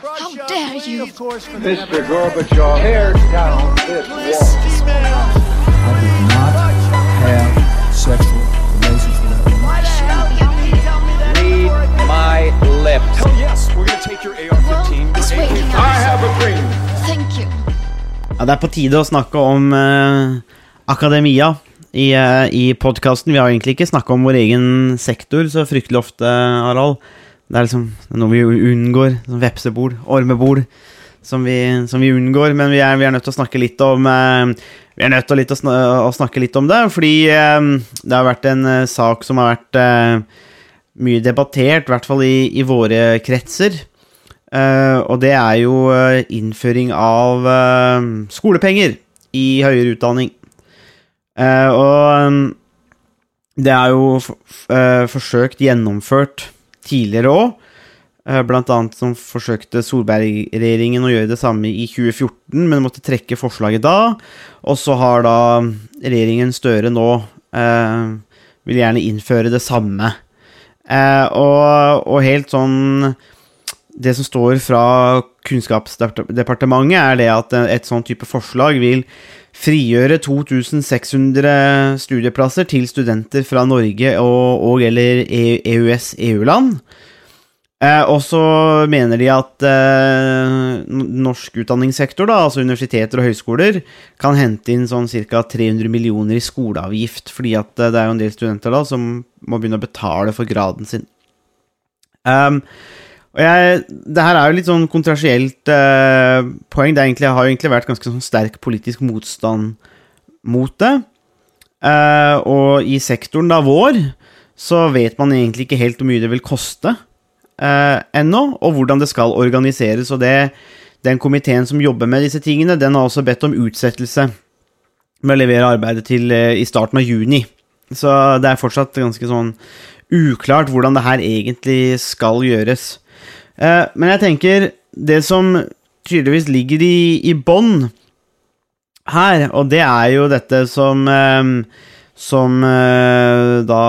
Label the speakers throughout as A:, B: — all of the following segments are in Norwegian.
A: How dare you?
B: Mr. Gorbachev, tear down this wall.
C: I did not have sexual relations with that woman.
B: Read my lips.
D: Hell yes, we're gonna take your AR-15.
A: It's
D: your
A: waiting
D: AK-47.
A: out.
B: I have a dream.
A: Thank you.
E: Ja, det er på tide å snakke om eh, akademia i, eh, i podkasten. Vi har egentlig ikke snakka om vår egen sektor så fryktelig ofte, Harald. Det er liksom noe vi unngår. Sånn vepsebol, ormebol, som vi, som vi unngår. Men vi er, vi er nødt til å snakke litt om eh, Vi er nødt til å, litt å, sna å snakke litt om det, fordi eh, det har vært en eh, sak som har vært mye debattert, i hvert fall i, i våre kretser. Uh, og det er jo innføring av uh, skolepenger i høyere utdanning. Og um, det er jo forsøkt gjennomført tidligere òg. Blant annet som forsøkte Solberg-regjeringen å gjøre det samme i 2014, men måtte trekke forslaget da. Og så har da regjeringen Støre nå eh, vil gjerne innføre det samme. Eh, og, og helt sånn det som står fra Kunnskapsdepartementet, er det at et sånn type forslag vil frigjøre 2600 studieplasser til studenter fra Norge og, og eller E- EØS-EU-land. Eh, og så mener de at eh, norsk utdanningssektor, da, altså universiteter og høyskoler, kan hente inn sånn ca. 300 millioner i skoleavgift, fordi at eh, det er jo en del studenter da som må begynne å betale for graden sin. Um, og jeg, det her er jo litt sånn kontrasielt eh, poeng. Det egentlig, har jo egentlig vært ganske sånn sterk politisk motstand mot det. Eh, og i sektoren da vår så vet man egentlig ikke helt hvor mye det vil koste eh, ennå, og hvordan det skal organiseres. Og det, den komiteen som jobber med disse tingene, den har også bedt om utsettelse med å levere arbeidet til eh, i starten av juni. Så det er fortsatt ganske sånn uklart hvordan det her egentlig skal gjøres. Eh, men jeg tenker det som tydeligvis ligger i, i bånn her, og det er jo dette som eh, Som eh, da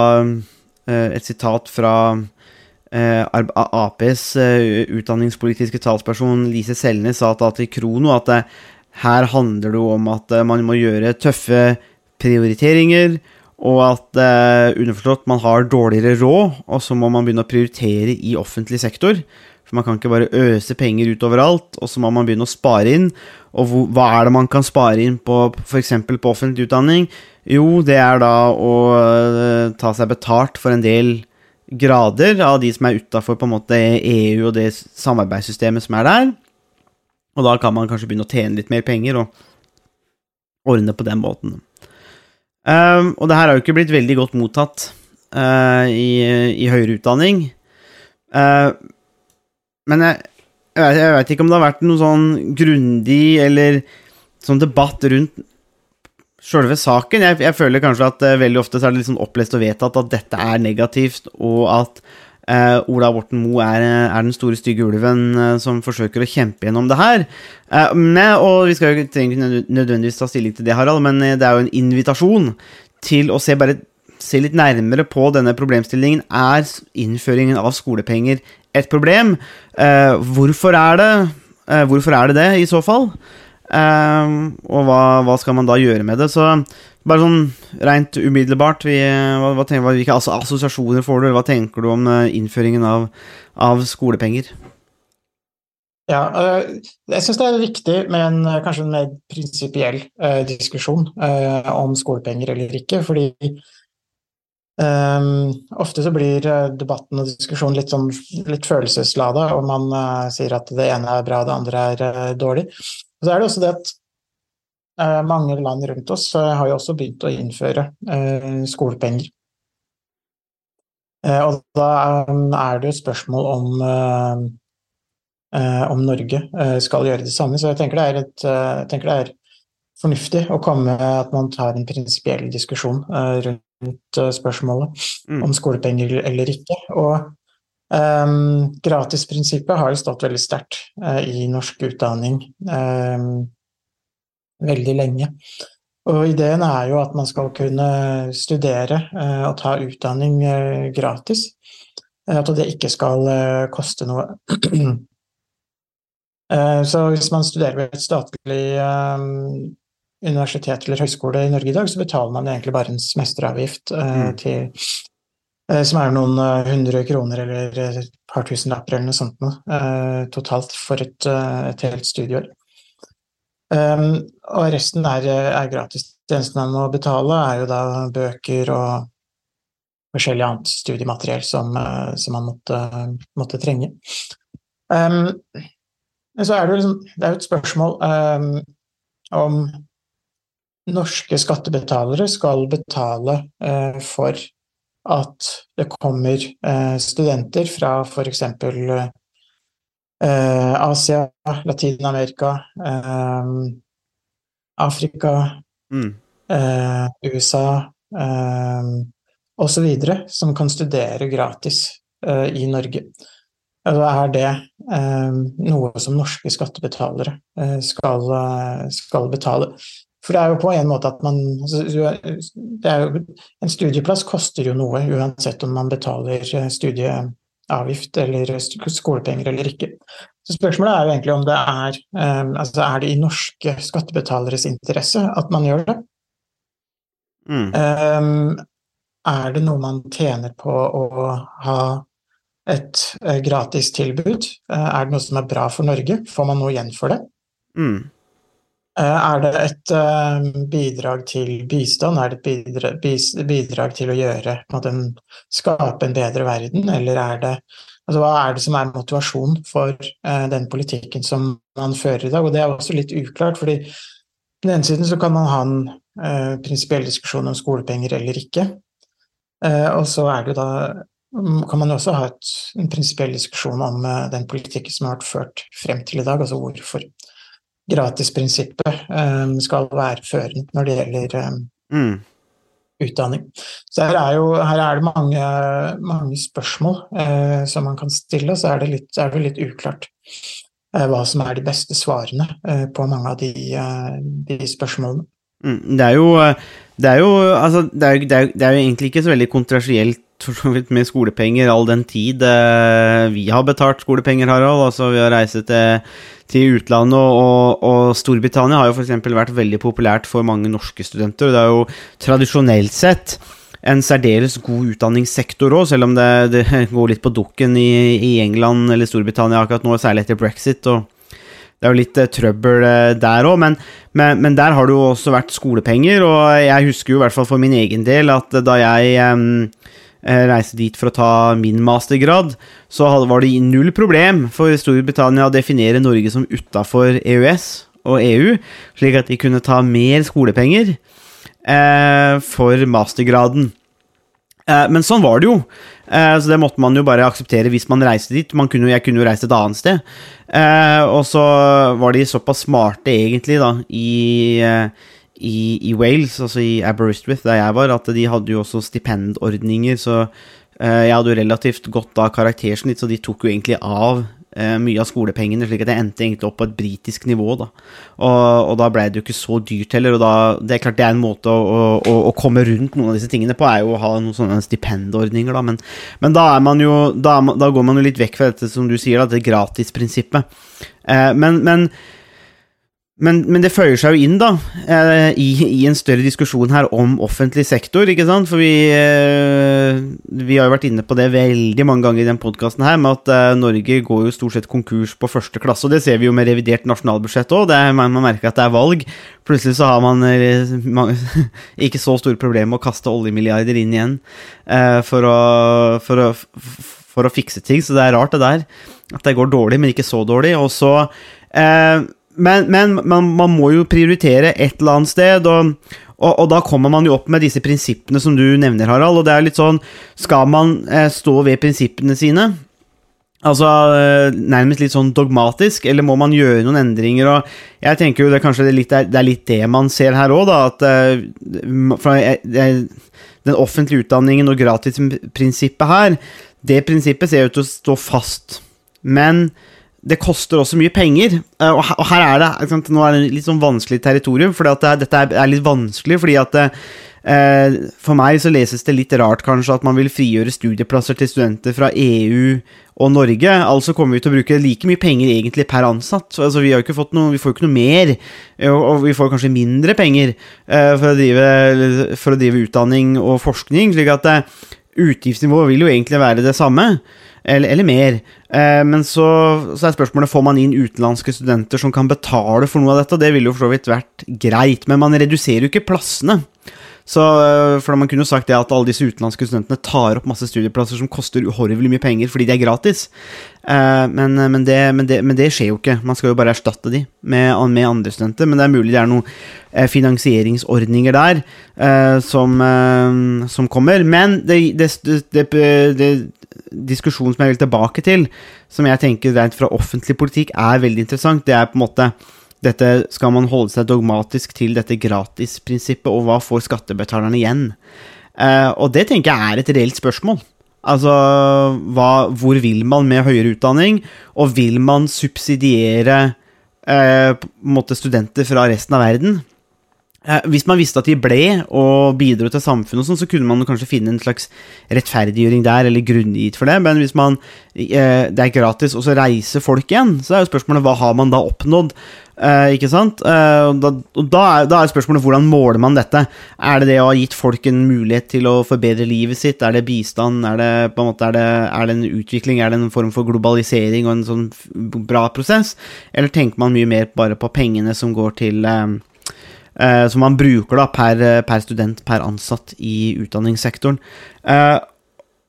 E: Et sitat fra Aps utdanningspolitiske talsperson Lise Selnes sa da til Krono at her handler det om at man må gjøre tøffe prioriteringer, og at underforstått man har dårligere råd, og så må man begynne å prioritere i offentlig sektor. For man kan ikke bare øse penger utover alt, og så må man begynne å spare inn. Og hva er det man kan spare inn på f.eks. på offentlig utdanning? Jo, det er da å eh, ta seg betalt for en del grader av de som er utafor EU og det samarbeidssystemet som er der. Og da kan man kanskje begynne å tjene litt mer penger og ordne på den måten. Um, og det her har jo ikke blitt veldig godt mottatt i, i høyere utdanning. Uh, men jeg, jeg, vet ikke om det har vært noe sånn grundig eller sånn debatt rundt sjølve saken. Jeg, jeg føler kanskje at uh, veldig ofte så er det liksom opplest og vedtatt at dette er negativt, og at uh, Ola Borten Moe er, er den store, stygge ulven uh, som forsøker å kjempe gjennom det her. Men, og vi skal jo ikke nødvendigvis ta stilling til det, Harald, men det er jo en invitasjon til å se bare se litt nærmere på denne problemstillingen. Er innføringen av skolepenger et problem? Uh, hvorfor er det uh, Hvorfor er det det, i så fall? Uh, og hva, hva skal man da gjøre med det? Så bare sånn rent umiddelbart, vi, hva, hva tenker, hvilke asso assosiasjoner får du? Hva tenker du om innføringen av, av skolepenger?
F: Ja, jeg syns det er viktig med en kanskje en mer prinsipiell diskusjon om skolepenger eller ikke, fordi øhm, ofte så blir øh, debatten og diskusjonen litt sånn litt følelseslada, og man uh, sier at det ene er bra, det andre er uh, dårlig. Og så er det også det at uh, mange land rundt oss har jo også begynt å innføre skolepenger. Eh, og da øh, er det jo et spørsmål om eh, om Norge eh, skal gjøre det samme. Så jeg tenker det er, et, eh, jeg tenker det er fornuftig å komme at man tar en prinsipiell diskusjon eh, rundt eh, spørsmålet
E: Mm.
F: om skolepenger eller ikke. Og um, gratisprinsippet har jo stått veldig sterkt uh, i norsk utdanning um, veldig lenge. Og ideen er jo at man skal kunne studere uh, og ta utdanning uh, gratis. At det ikke skal koste noe Så hvis man studerer ved et statlig eh, universitet eller høyskole i Norge i dag, så betaler man egentlig bare en semesteravgift eh,
E: Mm.
F: til eh, som er noen eh, hundre kroner eller et par tusenlapper eller noe sånt noe, totalt for et, et helt studieår. Um, og resten er, er gratis. Det eneste man må betale, er jo da bøker og forskjellig annet studiemateriell som, som man måtte, måtte trenge. Um, så er det, jo liksom, det er et spørsmål um, om norske skattebetalere skal betale eh, for at det kommer eh, studenter fra f.eks. Eh, Asia, Latin-Amerika, Afrika,
E: Mm.
F: eh, USA eh, osv. som kan studere gratis i Norge. Er det noe som norske skattebetalere eh, skal, skal betale? For det er jo på en måte at man altså, det er jo, En studieplass koster jo noe, uansett om man betaler eh, studieavgift eller skolepenger eller ikke. Så spørsmålet er jo egentlig om det er eh, altså Er det i norske skattebetaleres interesse at man gjør det?
E: Mm.
F: Um, er det noe man tjener på å ha et gratis tilbud? Er det noe som er bra for Norge? Får man noe igjen for det?
E: Mm.
F: Eh, er det et eh, bidrag til bistand? Er det et bidrag, til å gjøre en Skape en bedre verden? Eller er det altså, Hva er det som er motivasjon for eh, den politikken som man fører i dag? Og det er også litt uklart, fordi på den ene siden så kan man ha en prinsipiell diskusjon om skolepenger eller ikke. Og så er det da mm, kan man også ha et, en prinsipiell diskusjon om den politikken som har vært ført frem til i dag, altså hvorfor gratisprinsippet um, skal være førende når det gjelder um,
E: Mm.
F: utdanning. Så her er, jo, her er det mange, mange spørsmål uh, som man kan stille, og så er det litt, er det litt uklart uh, hva som er de beste svarene uh, på mange av de, de spørsmålene.
E: Mm, Det er jo Det er jo altså, det det, er, det er jo egentlig ikke så veldig kontroversielt for så vidt med skolepenger, all den tid eh, vi har betalt skolepenger, Harald. Altså, vi har reise til, til utlandet, og, og, Storbritannia har jo f.eks. vært veldig populært for mange norske studenter. Det er jo tradisjonelt sett en særdeles god utdanningssektor òg, selv om det, det går litt på dukken i, i England eller Storbritannia akkurat nå, særlig etter brexit. og det er jo litt eh, trøbbel eh, der òg, men, men, men der har det jo også vært skolepenger. Og jeg husker jo i hvert fall for min egen del at da jeg eh, dit for å ta min mastergrad, så var det null problem for Storbritannia å definere Norge som utafor EØS og EU, slik at de kunne ta mer skolepenger eh, for mastergraden. Eh, men sånn var det jo. Eh, så det måtte man jo bare akseptere hvis man reiste dit. Man kunne, jeg kunne jo reist et annet sted. Eh, og så var de såpass smarte, egentlig, da, i, eh, i, i Wales, altså i Aberystwyth, der jeg var, at de hadde jo også stipendordninger, så eh, jeg hadde jo relativt godt av karaktersnitt, så de tok jo egentlig av eh, mye av skolepengene, slik at jeg endte egentlig opp på et britisk nivå, da. Og, og da ble det jo ikke så dyrt heller, og da, det er klart det er en måte å, å, å komme rundt noen av disse tingene på, er jo å ha noen sånne stipendordninger, da, men, men da er man jo, da, da går man jo litt vekk fra dette, som du sier, da, det gratisprinsippet. Eh, men, men men, men det føyer seg jo inn, da, eh, i, i en større diskusjon her om offentlig sektor, ikke sant? For vi, eh, vi har jo vært inne på det veldig mange ganger i den podkasten her, med at eh, Norge går jo stort sett konkurs på første klasse, og det ser vi jo med revidert nasjonalbudsjett òg. Man, man merker at det er valg. Plutselig så har man man ikke så store problemer med å kaste oljemilliarder inn igjen for, å, for, å, for å fikse ting, så det er rart det der. At det går dårlig, men ikke så dårlig. Og så eh, men, men man, man må jo prioritere et eller annet sted, og, og, og da kommer man jo opp med disse prinsippene som du nevner, Harald. Og det er litt sånn Skal man eh, stå ved prinsippene sine? Altså eh, nærmest litt sånn dogmatisk, eller må man gjøre noen endringer? Og jeg tenker jo det er kanskje det er litt, det er litt det man ser her òg, da. At eh, fra, den offentlige utdanningen og gratisprinsippet her, det prinsippet ser ut til å stå fast. Men det koster også mye penger. eh, Og her, er det sant, Nå er det litt sånn vanskelig territorium, for dette er, litt vanskelig fordi at eh, For meg så leses det litt rart kanskje at man vil frigjøre studieplasser til studenter fra EU og Norge. Altså kommer vi til å bruke like mye penger egentlig per ansatt. Altså Vi, har ikke fått noe, vi får jo ikke noe mer, og, vi får kanskje mindre penger eh, for, å drive, for å drive utdanning og forskning. slik at eh, utgiftsnivået vil jo egentlig være det samme eller, eller mer. Eh, men så, så, er spørsmålet får man inn utenlandske studenter som kan betale for noe av dette. Det ville jo for så vidt vært greit, men man reduserer jo ikke plassene. Så, eh, for Man kunne jo sagt det at alle disse utenlandske studentene tar opp masse studieplasser som koster uhorvelig mye penger fordi de er gratis. Eh, men, men, det, men, det, men, det, skjer jo ikke. Man skal jo bare erstatte de med, med andre studenter. Men det er mulig det er noen eh, finansieringsordninger der som, som kommer. Men det, det, diskusjonen som jeg vil tilbake til, som jeg tenker rent fra offentlig politikk er veldig interessant, det er på en måte dette, skal man holde seg dogmatisk til dette gratisprinsippet, og hva får skattebetalerne igjen? Uh, og det tenker jeg er et reelt spørsmål. Altså, hva, hvor vil man med høyere utdanning, og vil man subsidiere uh, studenter fra resten av verden? Uh, hvis man visste at de ble og bidro til samfunnet, og sånn, så kunne man kanskje finne en slags rettferdiggjøring der, eller grunngitt for det. Men hvis man, det er gratis, og så reiser folk igjen, så er jo spørsmålet hva har man da oppnådd? Uh, ikke sant? og da, da, er, spørsmålet hvordan måler man dette? Er det det å ha gitt folk en mulighet til å forbedre livet sitt? Er det bistand? Er det, en måte, er det, er det en utvikling? Er det en form for globalisering og en sånn bra prosess? Eller tenker man mye mer bare på pengene som går til uh, Som man bruker da per, per, student, per ansatt i utdanningssektoren?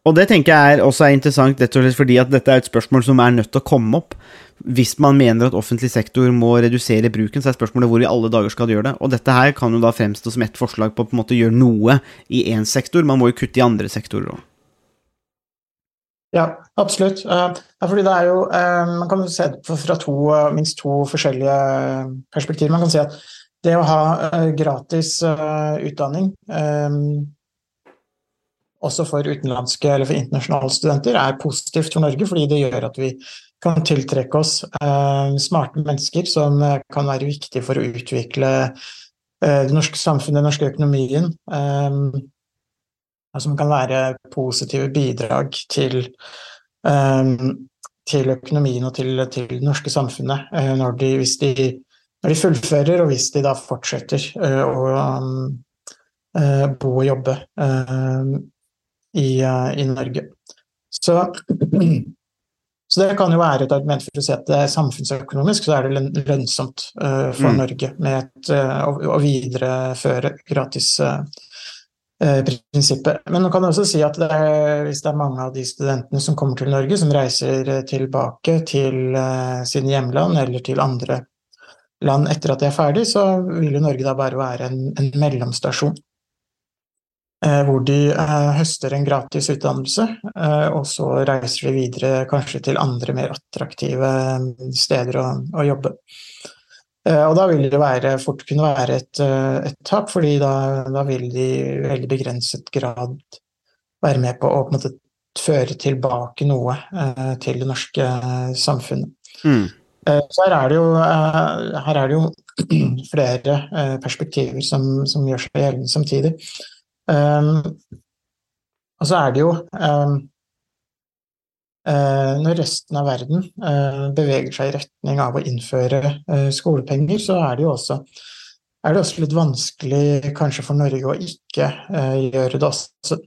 E: og det tenker jeg er også er interessant, fordi at dette er et spørsmål som er nødt til å komme opp hvis man mener at offentlig sektor må redusere bruken, så er spørsmålet hvor i alle dager skal de gjøre det. Og dette her kan jo da fremstå som et forslag på å på en måte gjøre noe i én sektor. Man må jo kutte i andre sektorer òg.
F: Ja, absolutt. Uh, fordi det er jo uh, Man kan se det fra to, minst to forskjellige perspektiver. Man kan si at det å ha gratis utdanning også for utenlandske eller for internasjonale studenter er positivt for Norge, fordi det gjør at vi kan tiltrekke oss eh, smarte mennesker som eh, kan være viktige for å utvikle eh, det norske samfunnet, den norske økonomien. Eh, som kan være positive bidrag til, eh, til økonomien og til, til, det norske samfunnet eh, de, hvis de, når de fullfører, og hvis de da fortsetter å bo og jobbe i, i Norge. Så Så det kan jo være et argument for å si at det er samfunnsøkonomisk så er det lønnsomt for mm. Norge med et, å, videreføre gratisprinsippet. Uh, Men man kan også si at det er, hvis det er mange av de studentene som kommer til Norge, som reiser tilbake til sine hjemland eller til andre land etter at de er ferdig, så vil jo Norge da bare være en, en mellomstasjon. Eh, hvor de eh, høster en gratis utdannelse, eh, og så reiser de videre kanskje til andre mer attraktive steder å, å jobbe. Og da vil det være, fort kunne være et, et tap, fordi da, da, vil de i veldig begrenset grad være med på å på måte, føre tilbake noe til det norske samfunnet. Mm. Så her er det jo, her er det jo flere perspektiver som, som gjør seg gjeldende samtidig. Og så er det jo Når resten av verden beveger seg i retning av å innføre skolepenger, så er det jo også, er det også litt vanskelig kanskje for Norge å ikke gjøre det også.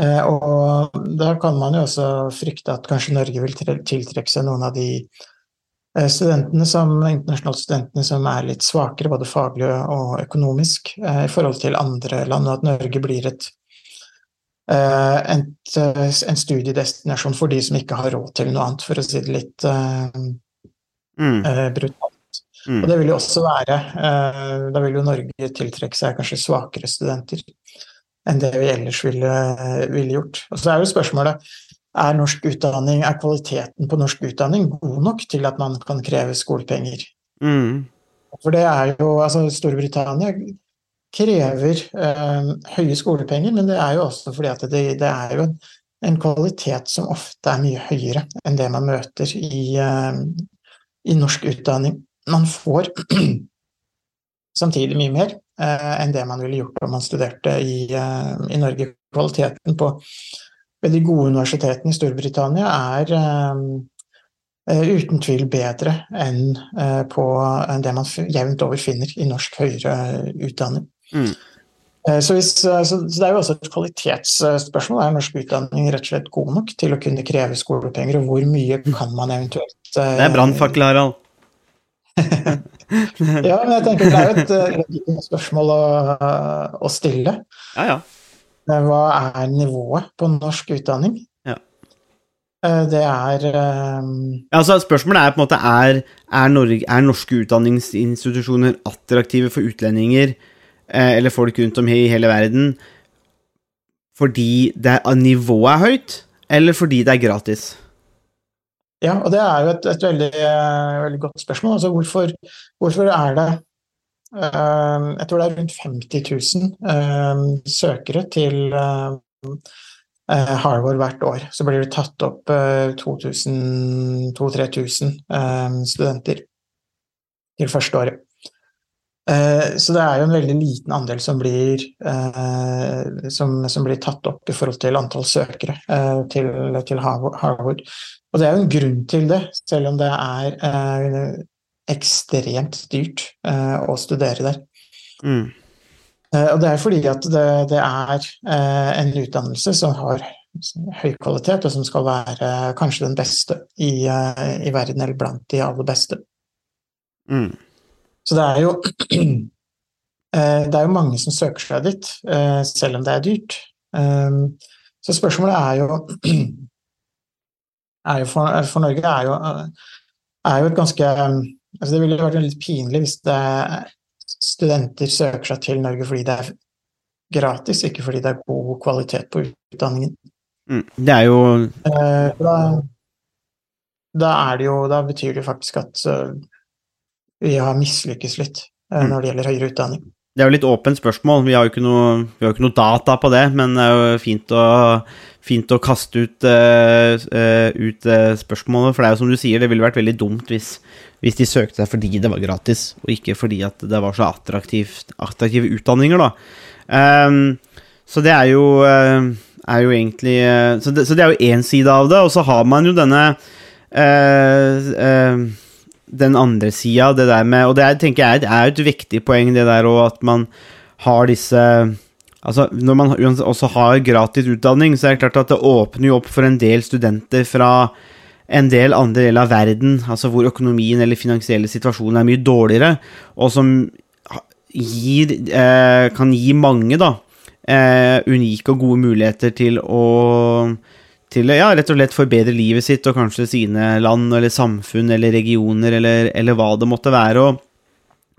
F: og da kan man jo også frykte at kanskje Norge vil tiltrekke seg noen av de Eh, studentene som, internasjonale studentene som er litt svakere, både faglig og økonomisk, eh, i forhold til andre land, og at Norge blir et, eh, et, en studiedestinasjon for de som ikke har råd til noe annet, for å si det litt mm. brutalt. Mm. Og det vil jo også være Da vil jo Norge tiltrekke seg kanskje svakere studenter enn det vi ellers ville, ville gjort. Og så er jo spørsmålet er norsk utdanning, er kvaliteten på norsk utdanning god nok til at man kan kreve skolepenger? Mm. For det er jo Altså, Storbritannia krever eh, høye skolepenger, men det er jo også fordi at det, det er jo en, en, kvalitet som ofte er mye høyere enn det man møter i, eh, i norsk utdanning. Man får samtidig mye mer, eh, enn det man ville gjort om man studerte i, eh, i Norge. Kvaliteten på veldig gode universitetene i Storbritannia er eh, eh, uten tvil bedre enn eh, på det man jevnt over finner i norsk høyere utdanning.
E: Mm.
F: Så, hvis, så, det er jo også et kvalitetsspørsmål. Er norsk utdanning rett og slett god nok til å kunne kreve skolepenger, og hvor mye kan man eventuelt
E: Det er brannfakkel, Harald.
F: Ja, men jeg tenker det er jo et et spørsmål å, å stille.
E: Ja, ja.
F: Eh, Hva er nivået på norsk utdanning?
E: Ja.
F: Eh, Det er eh,
E: Altså, spørsmålet er på en måte er, er, Norge, er norske utdanningsinstitusjoner attraktive for utlendinger eh, eller folk rundt om i hele verden fordi det er, nivået er høyt, eller fordi det er gratis?
F: Ja, og det er jo et, et veldig, veldig godt spørsmål. Altså hvorfor, hvorfor er det Jeg tror det er rundt 50 000 eh, søkere til eh, eh, Harvard hvert år. Så blir det tatt opp eh, 2000-3000 eh, studenter til første året. Eh, Så det er jo en veldig liten andel som blir, som, som blir tatt opp i forhold til antall søkere til, til Harvard. Og det er jo en grunn til det, selv om det er ekstremt dyrt eh, å studere der.
E: Mm.
F: Eh, og det er fordi at det, det er eh, en utdannelse som har høy kvalitet, og som skal være kanskje den beste i, eh, i verden, eller blant de aller beste.
E: Mm.
F: Så det er jo eh, Det er jo mange som søker seg dit, eh, selv om det er dyrt. Så spørsmålet er jo er jo for, for Norge er jo, er jo et ganske altså Det ville vært litt pinlig hvis studenter søker seg til Norge fordi det er gratis, ikke fordi det er god kvalitet på utdanningen.
E: Mm. Det er jo
F: Eh, Da, da er det jo Da betyr det faktisk at eh, vi har mislykkes litt eh,
E: Mm.
F: når det gjelder høyere utdanning.
E: Det er jo litt åpent spørsmål. Vi har jo ikke noe, vi har jo ikke noe data på det, men det er jo fint å, fint å kaste ut, eh, eh, ut eh, spørsmålet. For det er jo som du sier, det ville vært veldig dumt hvis, hvis de søkte seg fordi det var gratis, og ikke fordi at det var så attraktive utdanninger, da. Um, så det er jo, er jo egentlig så det, så det er jo én side av det, og så har man jo denne eh, eh, den andre sida, det der med Og det er, tenker jeg er et viktig poeng, det der òg, at man har disse Altså, når man også har gratis utdanning, så er det klart at det åpner jo opp for en del studenter fra en del andre deler av verden, altså hvor økonomien eller finansielle situasjonen er mye dårligere, og som gir, eh, kan gi mange, da, eh, unike og gode muligheter til å til ja, rett og slett forbedre livet sitt og kanskje sine land eller samfunn eller regioner eller, eller hva det måtte være. Og,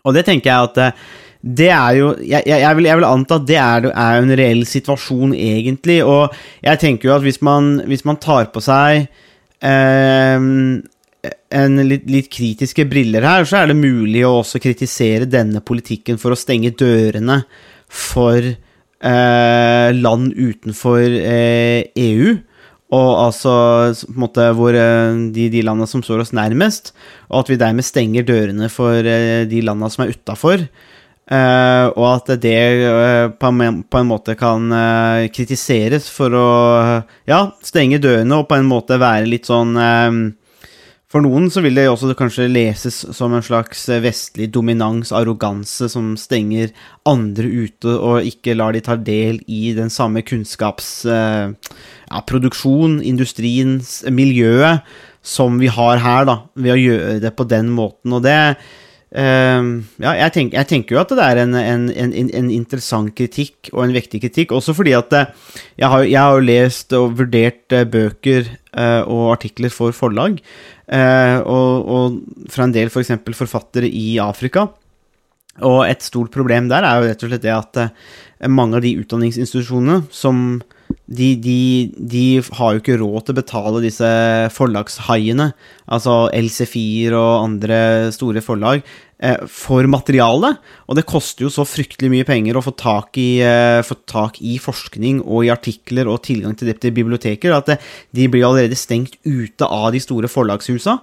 E: og det tenker jeg at eh, det er jo Jeg, jeg, vil, jeg vil anta at det er, er en reell situasjon, egentlig. Og jeg tenker jo at hvis man, hvis man tar på seg eh, en litt, litt kritiske briller her, så er det mulig å også kritisere denne politikken for å stenge dørene for eh, land utenfor eh, EU. Og altså på en måte hvor eh, de, de landene som står oss nærmest, og at vi dermed stenger dørene for eh, de landene som er utafor. Eh, og at det uh, på, en, på en måte kan uh, kritiseres for å ja, stenge dørene og på en måte være litt sånn For noen så vil det også kanskje leses som en slags vestlig dominans, arroganse, som stenger andre ute og ikke lar de ta del i den samme kunnskapsproduksjon, ja, industriens, miljøet, som vi har her, da, ved å gjøre det på den måten. Og det eh, Ja, jeg, tenk, jeg tenker jo at det er en, en, en, en interessant kritikk, og en vektig kritikk, også fordi at eh, jeg har, jeg har lest og vurdert eh, bøker uh, og artikler for forlag, uh, og, og fra en del f.eks. For forfattere i Afrika. Og et stort problem der er jo rett og slett det at eh, mange av de utdanningsinstitusjonene som de, de, de har jo ikke råd til å betale disse forlagshaiene, altså LC4 og andre store forlag, eh, for materiale. Og det koster jo så fryktelig mye penger å få tak i, eh, få tak i forskning og i artikler og tilgang til det til biblioteker, at de blir allerede stengt ute av de store forlagshusa.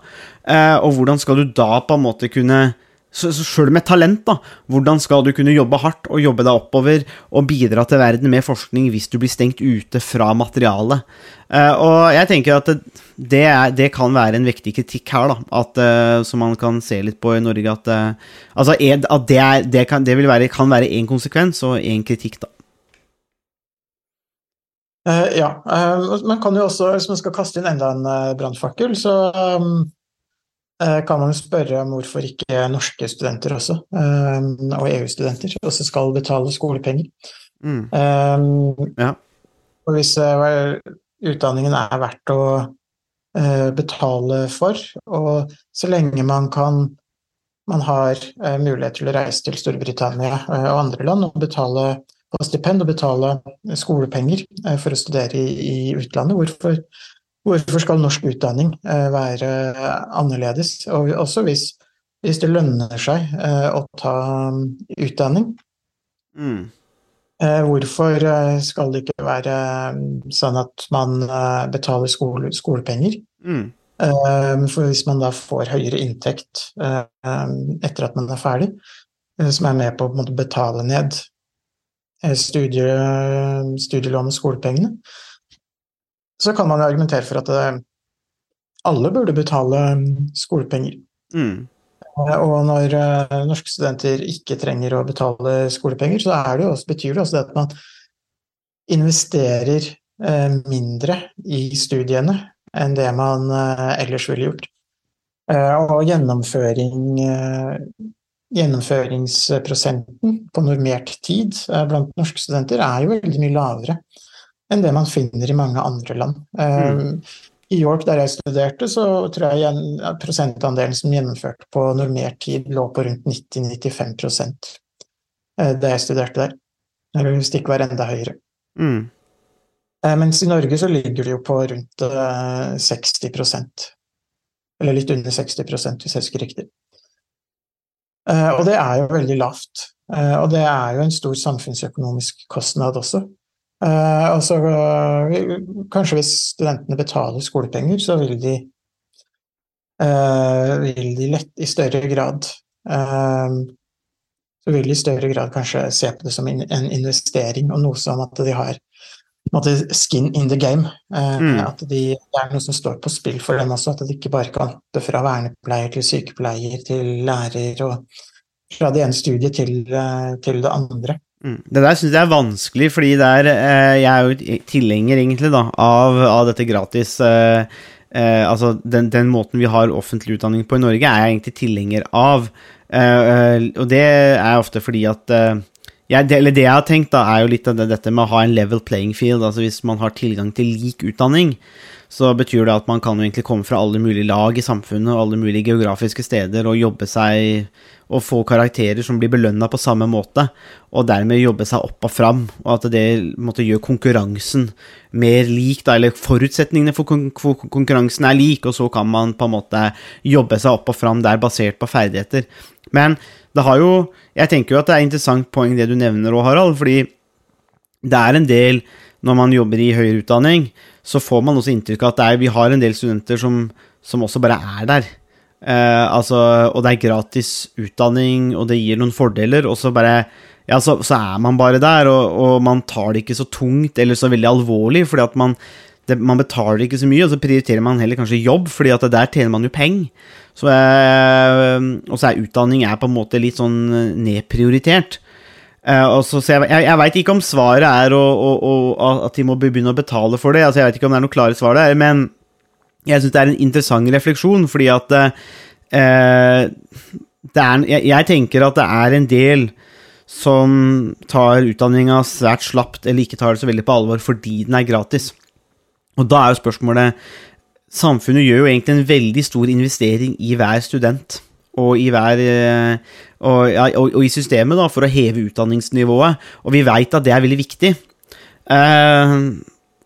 E: Og hvordan skal du da på en måte kunne så, Sjøl med talent, da, hvordan skal du kunne jobbe hardt og jobbe deg oppover og bidra til verden med forskning hvis du blir stengt ute fra materialet? Uh, og jeg tenker at det, er, det kan være en viktig kritikk her, da, at, uh, som man kan se litt på i Norge. At, uh, altså, at det, er, det, kan, det være, kan være én konsekvens og én kritikk, da.
F: Ja. Man kan jo også, hvis man skal kaste inn enda en brannfakkel, så um, kan man spørre om hvorfor ikke norske studenter også, eh, og EU-studenter, også skal betale skolepenger.
E: Mm.
F: Um,
E: Ja.
F: Og hvis eh, utdanningen er verdt å eh, betale for, og så lenge man kan man har eh, mulighet til å reise til Storbritannia eh, og andre land og betale på stipend og betale skolepenger eh, for å studere i, i utlandet. Hvorfor, hvorfor skal norsk utdanning eh, være annerledes? Og også hvis, hvis det lønner seg eh, å ta um, utdanning,
E: Mm.
F: Eh, Hvorfor eh, skal det ikke være eh, sånn at man eh, betaler skole, skolepenger?
E: Mm.
F: Eh, For hvis man da får høyere inntekt eh, etter at man er ferdig, eh, som er med på å betale ned eh, studie, studielån og skolepengene, så kan man jo argumentere for at eh, alle burde betale mm, skolepenger.
E: Mm.
F: Eh, Og når eh, norske studenter ikke trenger å betale skolepenger, så er det også, betyr det også det at man investerer eh, mindre i studiene enn det man eh, ellers ville gjort. Eh, Og gjennomføring, eh, gjennomføringsprosenten på normert tid eh, blant norske studenter er jo veldig mye lavere enn det man finner i mange andre land. Mm. I York, der jeg studerte, så tror jeg prosentandelen som gjennomførte på normert tid, lå på rundt 90-95 eh, da jeg studerte der. Eller hvis det ikke var enda høyere.
E: Mm.
F: Eh, Mens i Norge så ligger det jo på rundt eh, 60% Eller litt under 60% hvis jeg husker riktig. Eh, Og det er jo veldig lavt. Eh, Og det er jo en stor samfunnsøkonomisk kostnad også. Eh, altså, så eh, kanskje hvis studentene betaler skolepenger, så vil de uh, vil de lett i større grad så vil de i større grad kanskje se på det som in- en investering og noe som at de har måte skin in the game. Eh,
E: Mm.
F: At de, det er noe som står på spill for dem også, at de ikke bare kan hoppe fra vernepleier til sykepleier til lærer og fra det ene studiet til, til det andre.
E: Mm. Det der syns jeg er vanskelig, fordi det er, eh, jeg er jo tilhenger egentlig da, av, av dette gratis eh, eh, Altså den, den måten vi har offentlig utdanning på i Norge, er jeg egentlig tilhenger av. Eh, eh, og det er ofte fordi at eh, jeg, det, eller det jeg har tenkt, da, er jo litt av det, dette med å ha en level playing field. Altså hvis man har tilgang til lik utdanning, så betyr det at man kan jo egentlig komme fra alle mulige lag i samfunnet og alle mulige geografiske steder og jobbe seg og få karakterer som blir belønna på samme måte, og dermed jobbe seg opp og fram, og at det måtte gjøre konkurransen mer lik, da, eller forutsetningene for, kon for konkurransen er lik, og så kan man på en måte jobbe seg opp og fram der basert på ferdigheter. Men det har jo Jeg tenker jo at det er interessant poeng det du nevner òg, Harald, fordi det er en del Når man jobber i høyere utdanning, så får man også inntrykk av at er, vi har en del studenter som, som også bare er der. Eh, altså, og det er gratis utdanning, og det gir noen fordeler, og så bare ja, så, så er man bare der, og, og man tar det ikke så tungt eller så veldig alvorlig, fordi at man, det, man betaler ikke så mye, og så prioriterer man heller kanskje jobb, fordi at der tjener man jo penger. Eh, og så er utdanning er på en måte litt sånn nedprioritert. Og så, så jeg jeg, jeg veit ikke om svaret er å, å, å, at de må begynne å betale for det. Altså, jeg vet ikke om det er noe klare svar der, men jeg syns det er en interessant refleksjon, fordi at uh, er, jeg, jeg tenker at det er en del som tar utdanninga svært slapt, eller ikke tar det så veldig på alvor fordi den er gratis. Og da er jo spørsmålet Samfunnet gjør jo egentlig en veldig stor investering i hver student. Og i, hver, eh, og, og, og i systemet, da, for å heve utdanningsnivået. Og vi veit at det er veldig viktig. Uh,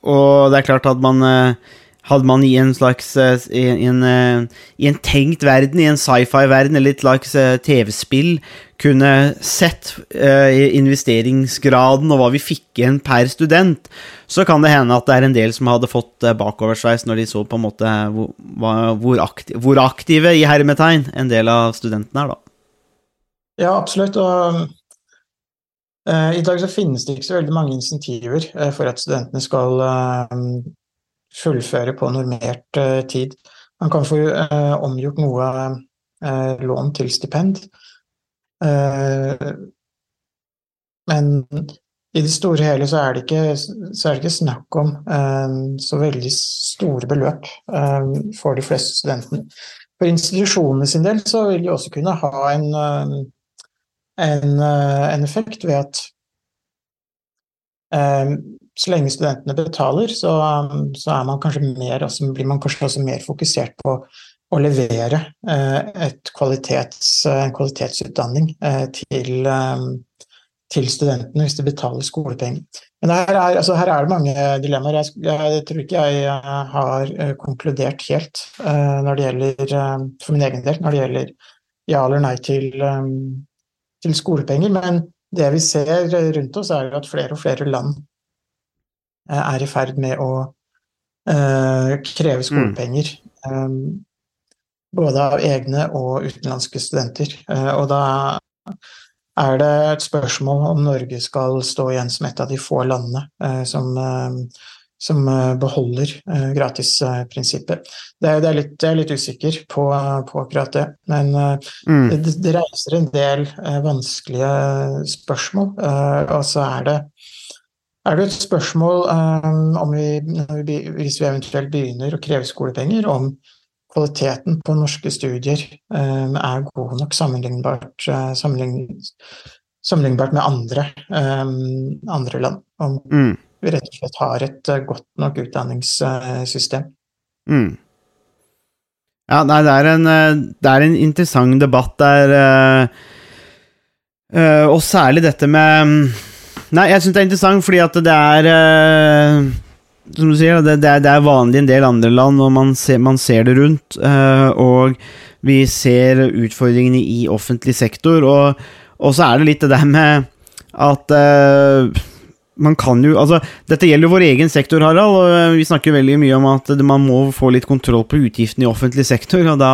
E: og det er klart at man eh, hadde man i en slags eh, i en, eh, I en tenkt verden, i en sci-fi-verden eller et slags eh, TV-spill, kunne sett investeringsgraden og hva vi fikk igjen per student, så kan det hende at det er en del som hadde fått bakoversveis når de så på en måte hvor, aktive, hvor aktive i hermetegn en del av studentene er, da.
F: Ja, absolutt. Og i dag så finnes det ikke så veldig mange insentiver for at studentene skal fullføre på normert eh, tid. Man kan få eh, omgjort noe eh, lån til stipend. Men i det store og hele så er det ikke, er det ikke snakk om så veldig store beløp for de fleste studentene. For institusjonene sin del så vil de også kunne ha en, en, en effekt ved at så lenge studentene betaler, så, så man mer, altså, blir man kanskje også mer fokusert på å levere eh, et kvalitets, en kvalitetsutdanning eh, til, eh, til studentene hvis de betaler skolepenger. Men her er, altså her er det mange dilemmaer. Jeg, jeg, tror ikke jeg eh, har konkludert helt når det gjelder, for min egen del, når det gjelder ja eller nei til, til, skolepenger. Men det vi ser rundt oss, er at flere og flere land er i ferd med å kreve skolepenger. Mm. Um, både av egne og utenlandske studenter. og da er det et spørsmål om Norge skal stå igjen som et av de få landene eh, som, eh, som eh, beholder eh, gratisprinsippet. Det, det, er litt, jeg er litt usikker på, på akkurat det, men eh, mm. det, det, reiser en del eh, vanskelige spørsmål. og så er det er det et spørsmål om vi, vi, hvis vi eventuelt begynner å kreve skolepenger, om kvaliteten på norske studier um, er god nok sammenlignbart, eh, sammenlignbart med andre, um, andre land. Om mm. vi rett og slett har et godt nok utdanningssystem.
E: Mm. Ja, nei, det er, en, det er en interessant debatt der, og særlig dette med Nei, jeg syns det er interessant fordi at det er som du sier, det, det, er, det, er, vanlig i en del andre land, og man ser, man ser det rundt. Uh, og vi ser utfordringene i offentlig sektor, og, og, så er det litt det der med at uh, man kan jo Altså, dette gjelder jo vår egen sektor, Harald, og vi snakker veldig mye om at man må få litt kontroll på utgiftene i offentlig sektor, og da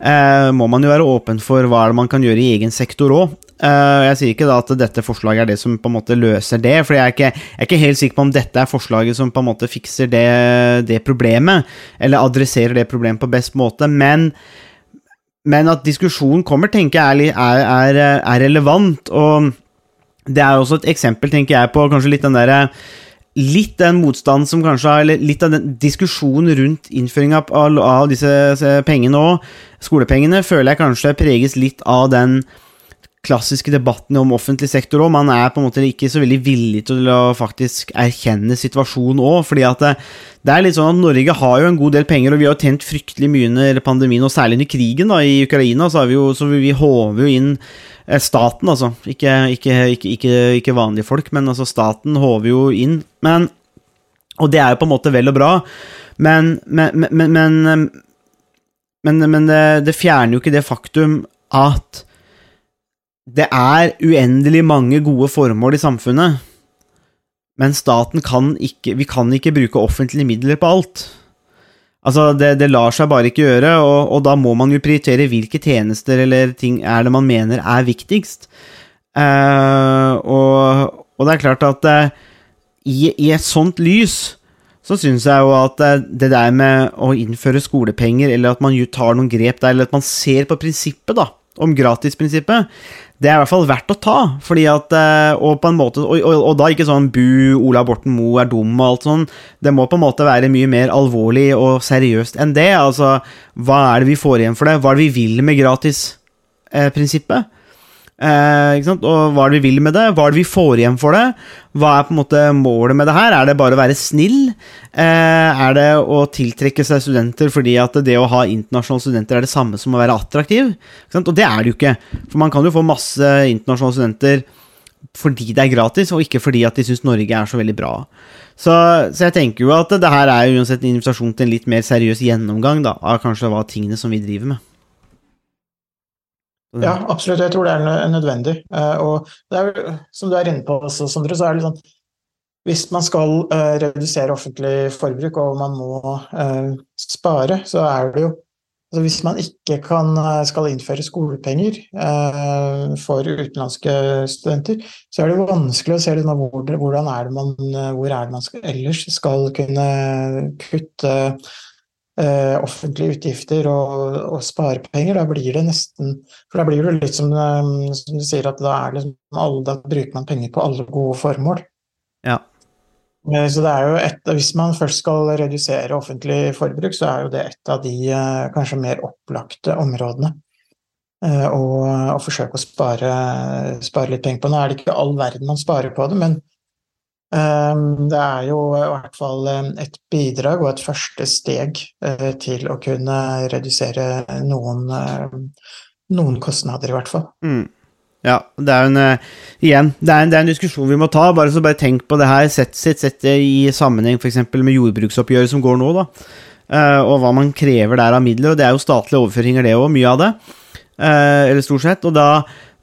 E: eh, må man jo være åpen for hva er det man kan gjøre i egen sektor òg. Uh, jeg sier ikke da at dette forslaget er det som på en måte løser det, for jeg jeg er ikke helt sikker på om dette er forslaget som på en måte fikser det, det problemet, eller adresserer det problemet på best måte, men, men at diskusjonen kommer, tenker jeg er, er, er, relevant, og det er også et eksempel, tenker jeg, på kanskje litt den derre litt den motstanden som kanskje Eller litt av den diskusjonen rundt innføringa av, av disse pengene òg, skolepengene, føler jeg kanskje preges litt av den klassiske debattene om offentlig sektor òg. Man er på en måte ikke så veldig villig til å faktisk erkjenne situasjonen òg. fordi at det, det, er litt sånn at Norge har jo en god del penger, og vi har jo tjent fryktelig mye under pandemien, og særlig under krigen da, i Ukraina, så, vi jo, så vi håver jo inn eh, Staten, altså. Ikke, ikke, ikke, ikke, vanlige folk, men altså staten håver jo inn. Men, og det er jo på en måte vel og bra, men, men, men, men det, det fjerner jo ikke det faktum at det er uendelig mange gode formål i samfunnet, men staten kan ikke Vi kan ikke bruke offentlige midler på alt. Altså, det, det lar seg bare ikke gjøre, og, og, da må man jo prioritere hvilke tjenester eller ting er det man mener er viktigst. Uh, og, og, det er klart at uh, i, i, et sånt lys så syns jeg jo at uh, det der med å innføre skolepenger, eller at man tar noen grep der, eller at man ser på prinsippet, da, om gratisprinsippet, det er i hvert fall verdt å ta, fordi at eh, Og på en måte Og, og, og da ikke sånn bu, Ola Borten Moe er dum og alt sånn. Det må på en måte være mye mer alvorlig og seriøst enn det. Altså, hva er det vi får igjen for det? Hva er det vi vil med gratisprinsippet? Eh, Eh, og hva er det vi vil med det? Hva er det vi får igjen for det? Hva er på en måte målet med det her? Er det bare å være snill? Eh, er det å tiltrekke seg studenter fordi at det å ha internasjonale studenter er det samme som å være attraktiv? Og det er det jo ikke. For man kan jo få masse internasjonale studenter fordi det er gratis, og ikke fordi at de syns Norge er så veldig bra. Så, så, jeg tenker jo at det her er uansett en invitasjon til en litt mer seriøs gjennomgang da, av kanskje hva tingene som vi driver med.
F: Ja, absolutt. Jeg tror det er nødvendig. Eh, og det er, som du er inne på også, Sondre, så er det sånn hvis man skal uh, redusere offentlig forbruk og man må uh, spare, så er det jo Altså hvis man ikke kan, eh, skal innføre skolepenger eh, for utenlandske studenter, så er det vanskelig å se hvordan er det man, eh, hvor er det man ellers skal kunne kutte eh, offentlige utgifter og, og sparepenger. Da blir det nesten For da blir det litt som, eh, som du sier, at da, er det, alle, da bruker man penger på alle gode formål.
E: Ja.
F: Eh, Så det er jo et, Hvis man først skal redusere offentlig forbruk, så er jo det et av de eh, kanskje mer opplagte områdene. å Og, og forsøke å spare, spare litt penger på. Nå er det ikke all verden man sparer på det, men det er jo i hvert fall eh, et bidrag og et første steg eh, til å kunne redusere noen, eh, noen kostnader, i hvert fall.
E: Mm. Ja, det er jo en eh, Igjen, det er en, det er en diskusjon vi må ta. Bare så bare tenk på det her. Sett, sett, sett det i sammenheng f.eks. med jordbruksoppgjøret som går nå, da. Eh, og hva man krever der av midler. Og det er jo statlige overføringer, det òg. Mye av det. Eh, eller stort sett. Og da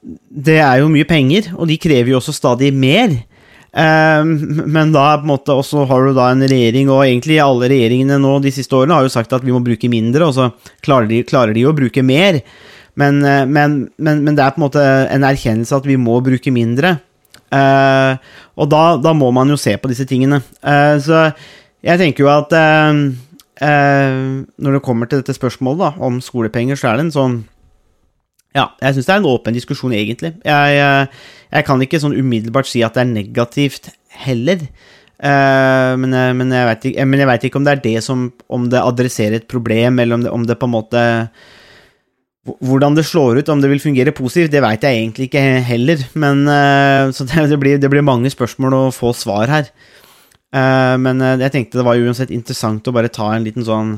E: Det er jo mye penger, og de krever jo også stadig mer. Eh, men da på en måte også har du da en regjering, og egentlig alle regjeringene nå de siste årene har jo sagt at vi må bruke mindre, og så klarer de, klarer de å bruke mer. Men, eh, men, men, men det er på en måte en erkjennelse at vi må bruke mindre. Uh, og da, da må man jo se på disse tingene. Uh, så jeg tenker jo at uh, når det kommer til dette spørsmålet da, om skolepenger, så er det en sånn Ja, jeg syns det er en åpen diskusjon, egentlig. Jeg, eh, jeg kan ikke sånn umiddelbart si at det er negativt heller. Eh, men, jeg- men, jeg vet ikke, om det er det som Om det adresserer et problem, eller om det, om det på en måte hvordan det slår ut, om det vil fungere positivt, det veit jeg egentlig ikke heller. Men, eh, så det, blir, det blir mange spørsmål å få svar her. Eh, men eh, jeg tenkte det var uansett interessant å bare ta en liten sånn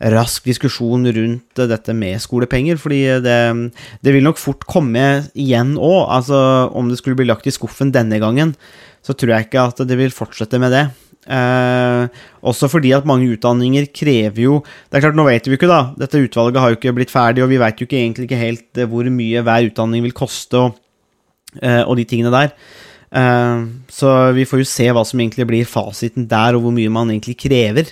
E: rask diskusjon rundt eh, dette med skolepenger, fordi det, det vil nok fort komme igjen òg. Altså, om det skulle bli lagt i skuffen denne gangen, så tror jeg ikke at det vil fortsette med det. Eh, også fordi at mange utdanninger krever jo Det er klart, nå vet vi ikke, da. Dette utvalget har jo ikke blitt ferdig, og vi vet jo ikke egentlig ikke helt eh, hvor mye hver utdanning vil koste, og, eh, og de tingene der. Eh, så vi får jo se hva som egentlig blir fasiten der, og hvor mye man egentlig krever.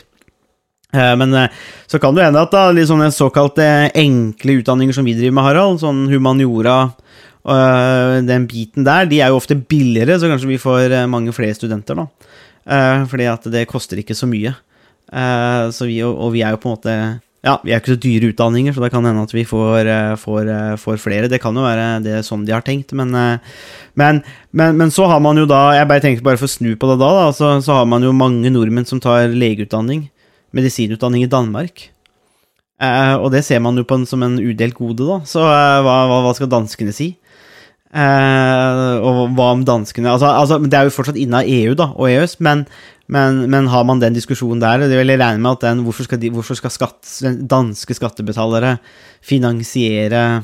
E: Eh, Men eh, så kan det hende at da, litt sånne såkalte enkle utdanninger som vi driver med, Harald, sånn humaniora, den biten der, de er jo ofte billigere, så kanskje vi får eh, mange flere studenter, da. Eh, fordi at det koster ikke så mye. Eh, så vi, og, vi er jo på en måte Ja, vi er ikke så dyre utdanninger, så det kan hende at vi får, eh, får, eh, får flere. Det kan jo være det sånn de har tenkt, men, eh, men, men, men så har man jo da Jeg bare tenkte bare for å snu på det da, da så, så har man jo mange nordmenn som tar legeutdanning, medisinutdanning i Danmark. Eh, og det ser man jo en, som en udelt gode, da. Så eh, hva, hva, skal danskene si? Eh, og hva om danskene altså, altså, Det er jo fortsatt inna EU da, og EØS, men, men, men har man den diskusjonen der? Det vil jeg regne med at den, Hvorfor skal, de, hvorfor skal skatt, danske skattebetalere finansiere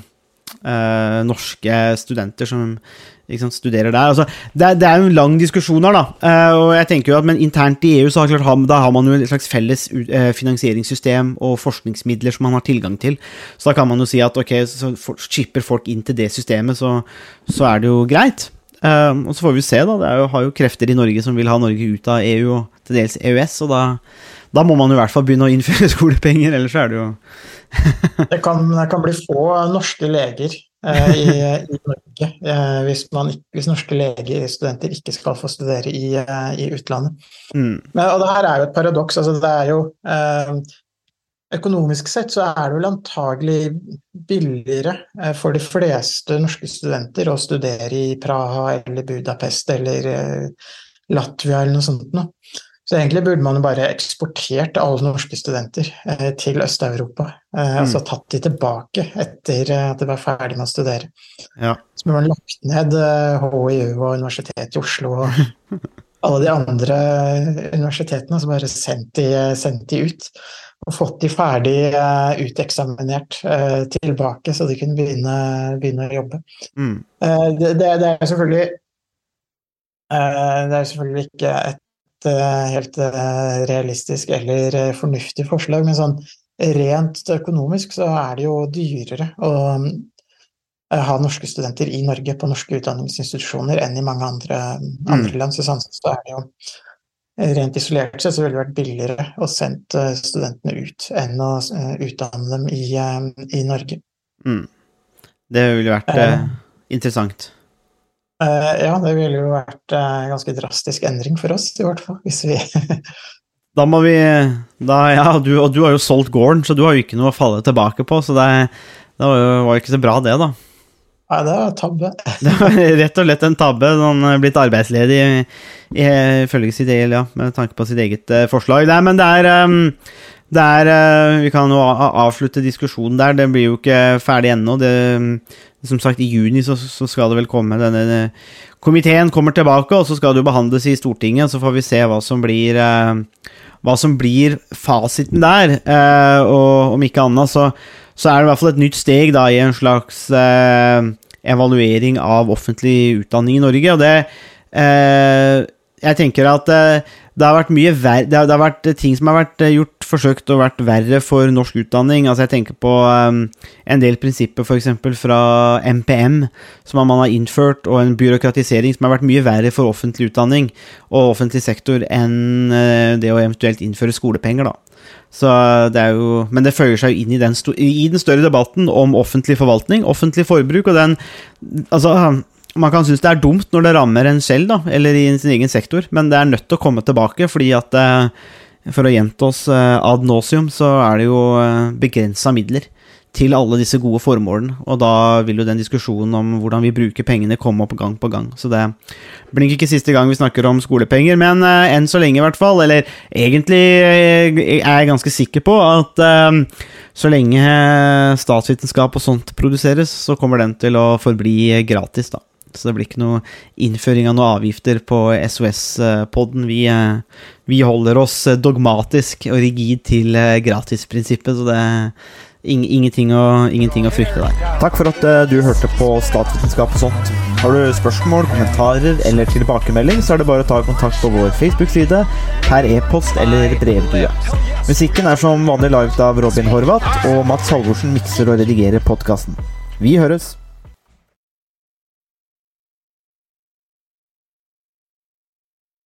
E: norske studenter som sant, studerer der. Altså, det, det er jo en lang diskusjon her, da. Uh, og jeg tenker jo at, Men internt i EU så har, klart, da har man jo et slags felles eh, finansieringssystem og forskningsmidler som man har tilgang til. Så da kan man jo si at ok, så for, chipper folk inn til det systemet, så, så er det jo greit. Uh, og så får vi se, da. Det jo, har jo krefter i Norge som vil ha Norge ut av EU og til dels EØS, og da, da må man jo i hvert fall begynne å innføre skolepenger, ellers er det jo
F: Det kan, det kan bli få norske leger i, i Norge eh, hvis, man, hvis norske legestudenter ikke skal få studere i, eh, i utlandet.
E: mm,
F: Men, og det her er jo et paradoks. Altså det er jo eh, Økonomisk sett så er det vel antagelig billigere eh, for de fleste norske studenter å studere i Praha eller Budapest eller eh, Latvia eller noe sånt noe. Så egentlig burde man jo bare eksportert alle norske studenter eh, til Øst-Europa. Eh, Altså tatt de tilbake etter eh, at de var ferdig med å studere.
E: Ja.
F: Så burde man lagt ned HiU og Universitetet i Oslo og alle de andre universitetene, og så bare sendt de, sendt de ut. Og fått de ferdig eh, uteksaminert tilbake, så de kunne begynne, begynne å jobbe.
E: mm,
F: det, det, det er selvfølgelig Det er selvfølgelig ikke et helt eh, realistisk eller eh, fornuftig forslag, men sånn rent økonomisk så er det jo dyrere å eh, ha norske studenter i Norge på norske utdanningsinstitusjoner enn i mange andre, andre land. Så sånn så er det jo rent isolert sett så ville det vært billigere å sende studentene ut enn å eh, utdanne dem i, eh, i Norge.
E: Mm. Det ville vært
F: Eh.
E: eh, interessant.
F: Eh, Ja, det ville jo vært eh, en ganske drastisk endring for oss, i hvert fall. Hvis vi
E: Da må vi da, Ja, du, og du har jo solgt gården, så du har jo ikke noe å falle tilbake på, så det, det var jo var ikke så bra, det, da.
F: Nei, det var tabbe.
E: Det var rett og slett en tabbe. Han er blitt arbeidsledig ifølge sitt eget, ja, med tanke på sitt eget eh, forslag. Nei, men det er um det er eh, Vi kan jo avslutte diskusjonen der. Den blir jo ikke ferdig ennå. Det, som sagt, i juni så, så skal det vel komme denne Komiteen kommer tilbake, og så skal det jo behandles i Stortinget. Så får vi se hva som blir eh, hva som blir fasiten der. Eh, og om ikke annet, så, så er det i hvert fall et nytt steg da i en slags eh, evaluering av offentlig utdanning i Norge. Og det eh, Jeg tenker at eh, det har vært mye ver det, det har vært ting som har vært eh, gjort forsøkt å vært verre for norsk utdanning. Altså Jeg tenker på um, en del prinsipper f.eks. fra MPM, som man har innført, og en byråkratisering som har vært mye verre for offentlig utdanning og offentlig sektor enn uh, det å eventuelt innføre skolepenger, da. Så det er jo, men det føyer seg jo inn i den, i den større debatten om offentlig forvaltning, offentlig forbruk, og den Altså, man kan synes det er dumt når det rammer en selv, da, eller i sin egen sektor, men det er nødt til å komme tilbake, fordi at eh, For å gjenta oss eh, ad nauseum, så er det jo begrensa midler til alle disse gode formålene, og da vil jo den diskusjonen om hvordan vi bruker pengene, komme opp gang på gang. Så det blir ikke siste gang vi snakker om skolepenger, men eh, enn så lenge, i hvert fall. Eller egentlig eh, er jeg ganske sikker på at eh, så lenge statsvitenskap og sånt produseres, så kommer den til å forbli gratis, da. Så det blir ikke noe innføring av noen avgifter på SOS-podden. Vi, eh, vi holder oss dogmatisk og rigid til eh, gratisprinsippet, så det er ing- ingenting, å, ingenting å frykte der.
G: Takk for at eh, du hørte på Statsvitenskap og sånt. Har du spørsmål, kommentarer eller tilbakemelding, så er det bare å ta kontakt på vår Facebook-side, per e-post eller brevdue. Musikken er som vanlig laget av Robin Horvath, og Mats Halvorsen mikser og redigerer podkasten. Vi høres!